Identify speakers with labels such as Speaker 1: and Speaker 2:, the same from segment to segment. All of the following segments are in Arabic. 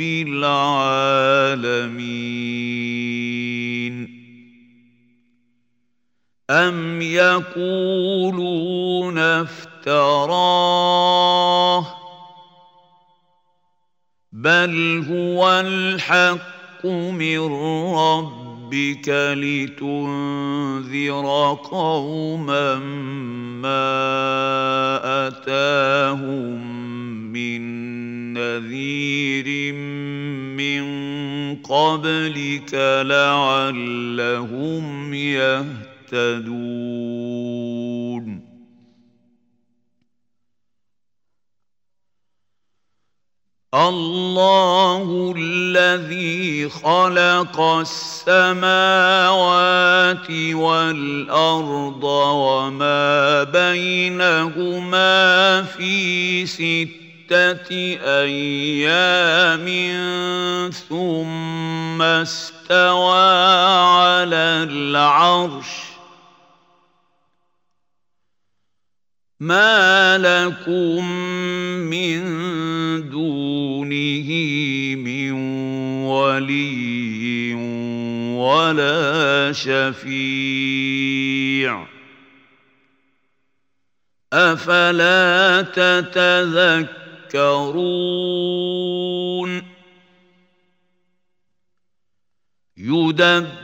Speaker 1: العالمين. أم يقولون افتراه بل هو الحق من ربك لتنذر قوما ما أتاهم من نذير. قبلك لعلهم يهتدون. الله الذي خلق السماوات والأرض وما بينهما في سته أيام ثم استوى على العرش. ما لكم من دونه من ولي ولا شفيع. أفلا تتذكرون يَذَّكَّرُونَ. يدبر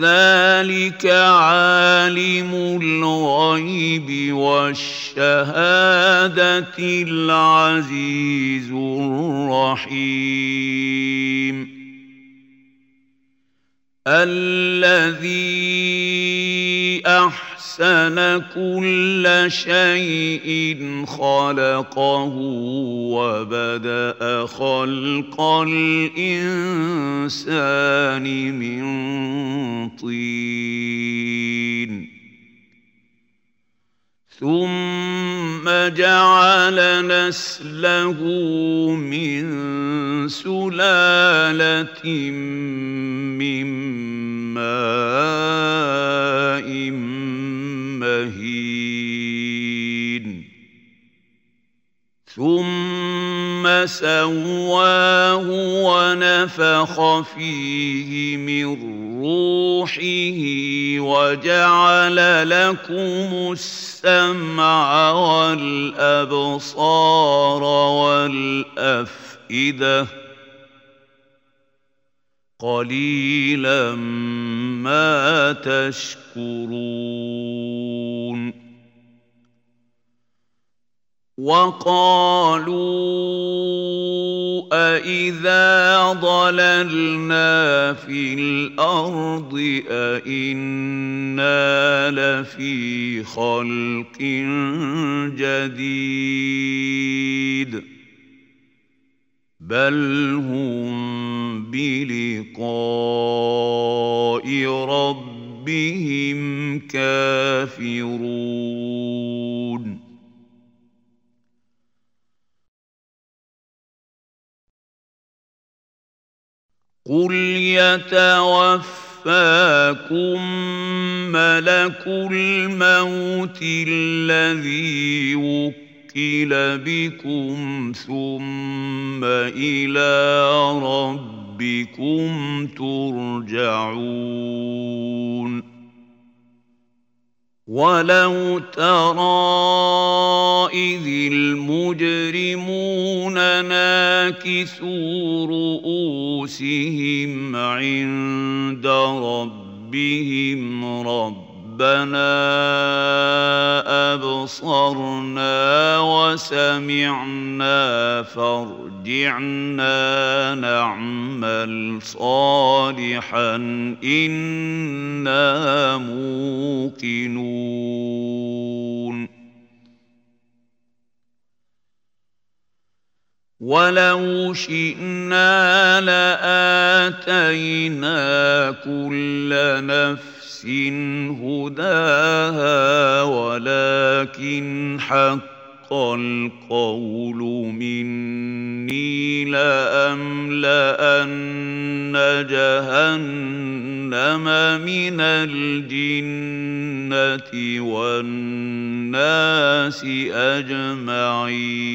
Speaker 1: ذلك عالم الغيب والشهادة العزيز الرحيم. الذي احسن كل شيء خلقه وبدا خلق الانسان من طين. ثم جعل نسله من سلاله من ماء ثم سواه ونفخ فيه من روحه وجعل لكم السمع والابصار والافئده قليلا ما تشكرون وقالوا أإذا ضللنا في الأرض أإنا لفي خلق جديد بل هم بلقاء ربهم كافرون يتوفاكم ملك الموت الذي وكل بكم ثم إلى ربكم ترجعون. ولو ترى إذ المجرمون ناكسوا رؤوسهم عند ربهم رب ربنا أبصرنا وسمعنا فارجعنا نعمل صالحا إنا موقنون. ولو شئنا لآتينا كل نفس هداها ولكن حق القول مني لأملأن جهنم من الجنة والناس أجمعين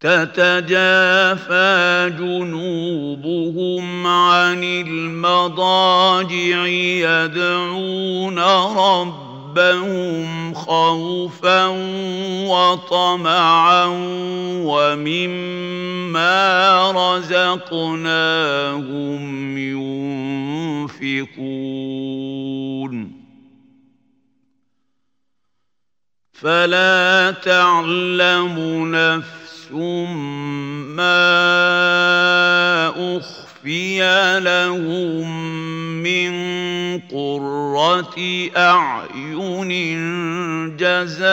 Speaker 1: تتجافى جنوبهم عن المضاجع يدعون ربهم خوفا وطمعا ومما رزقناهم ينفقون. فلا تعلم نفس ما أخفي لهم من قرة أعين جزاء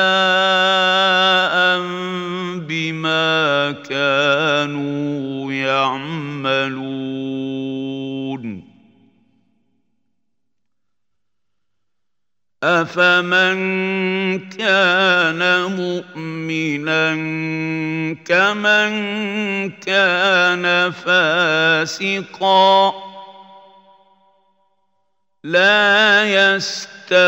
Speaker 1: بما كانوا يعملون. أفمن كان مؤمنا كمن كان فاسقا لا يستوون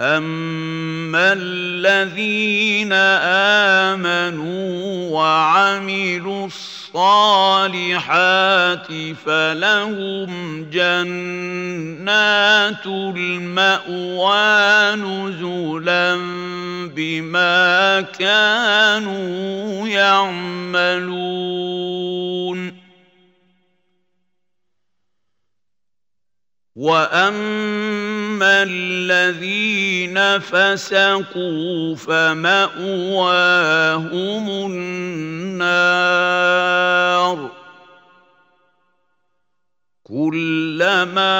Speaker 1: اما الذين امنوا وعملوا الصالحات فلهم جنات المأوى نزلا بما كانوا يعملون. واما الذين فسقوا فماواهم النار كلما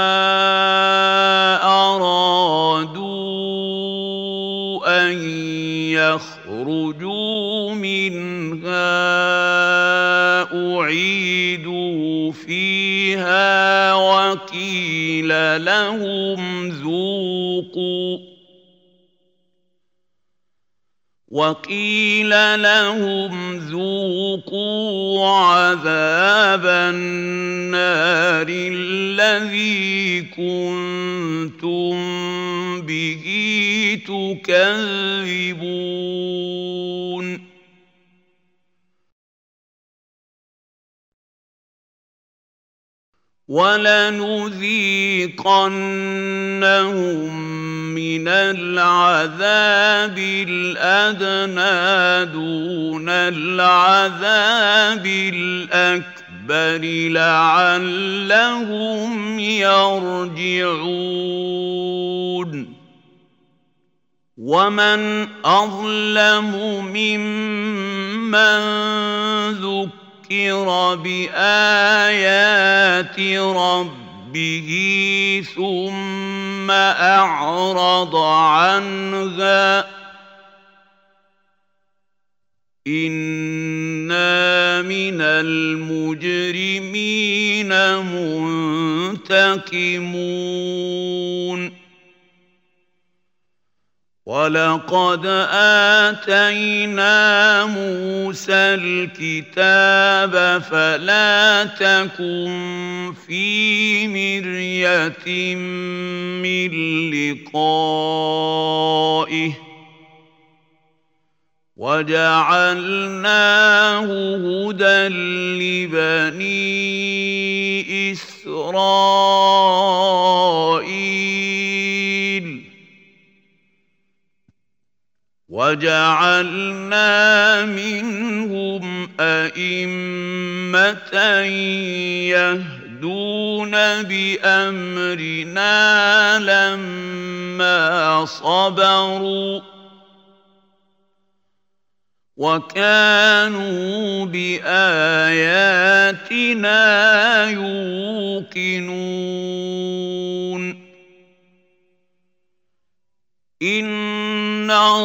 Speaker 1: ارادوا ان يخرجوا منها اعيدوا فيها وقيل لهم ذوقوا. وقيل لهم ذوقوا عذاب النار الذي كنتم به تكذبون. ولنذيقنهم من العذاب الأدنى دون العذاب الأكبر لعلهم يرجعون. ومن أظلم ممن ذكر ذكر بآيات ربه ثم أعرض عنها إنا من المجرمين منتقمون ولقد آتينا موسى الكتاب فلا تكن في مرية من لقائه وجعلناه هدى لبني إسرائيل وجعلنا منهم أئمة يهدون بأمرنا لما صبروا وكانوا بآياتنا يوقنون. إن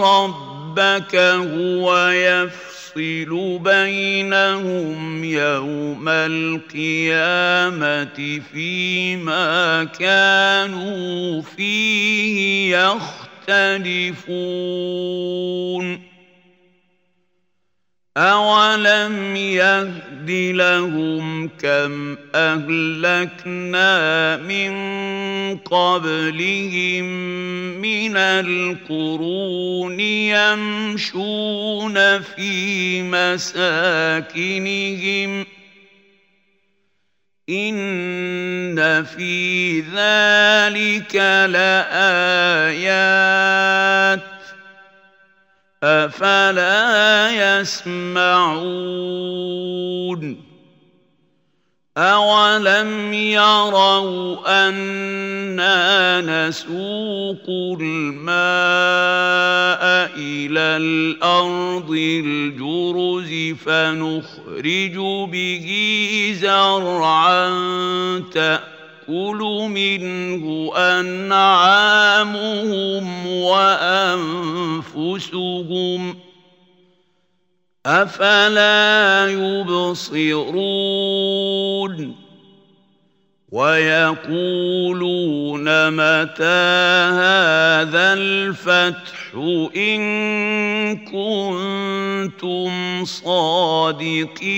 Speaker 1: ربك هو يفصل بينهم يوم القيامة فيما كانوا فيه يختلفون. أولم يهد لهم كم أهلكنا من قبلهم من القرون يمشون في مساكنهم إن في ذلك لآيات أفلا يسمعون أولم يروا أنا نسوق الماء إلى الأرض الجرز فنخرج به زرعا تأكل تاكل منه انعامهم وانفسهم افلا يبصرون ويقولون متى هذا الفتح ان كنتم صادقين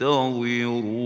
Speaker 1: تغيرون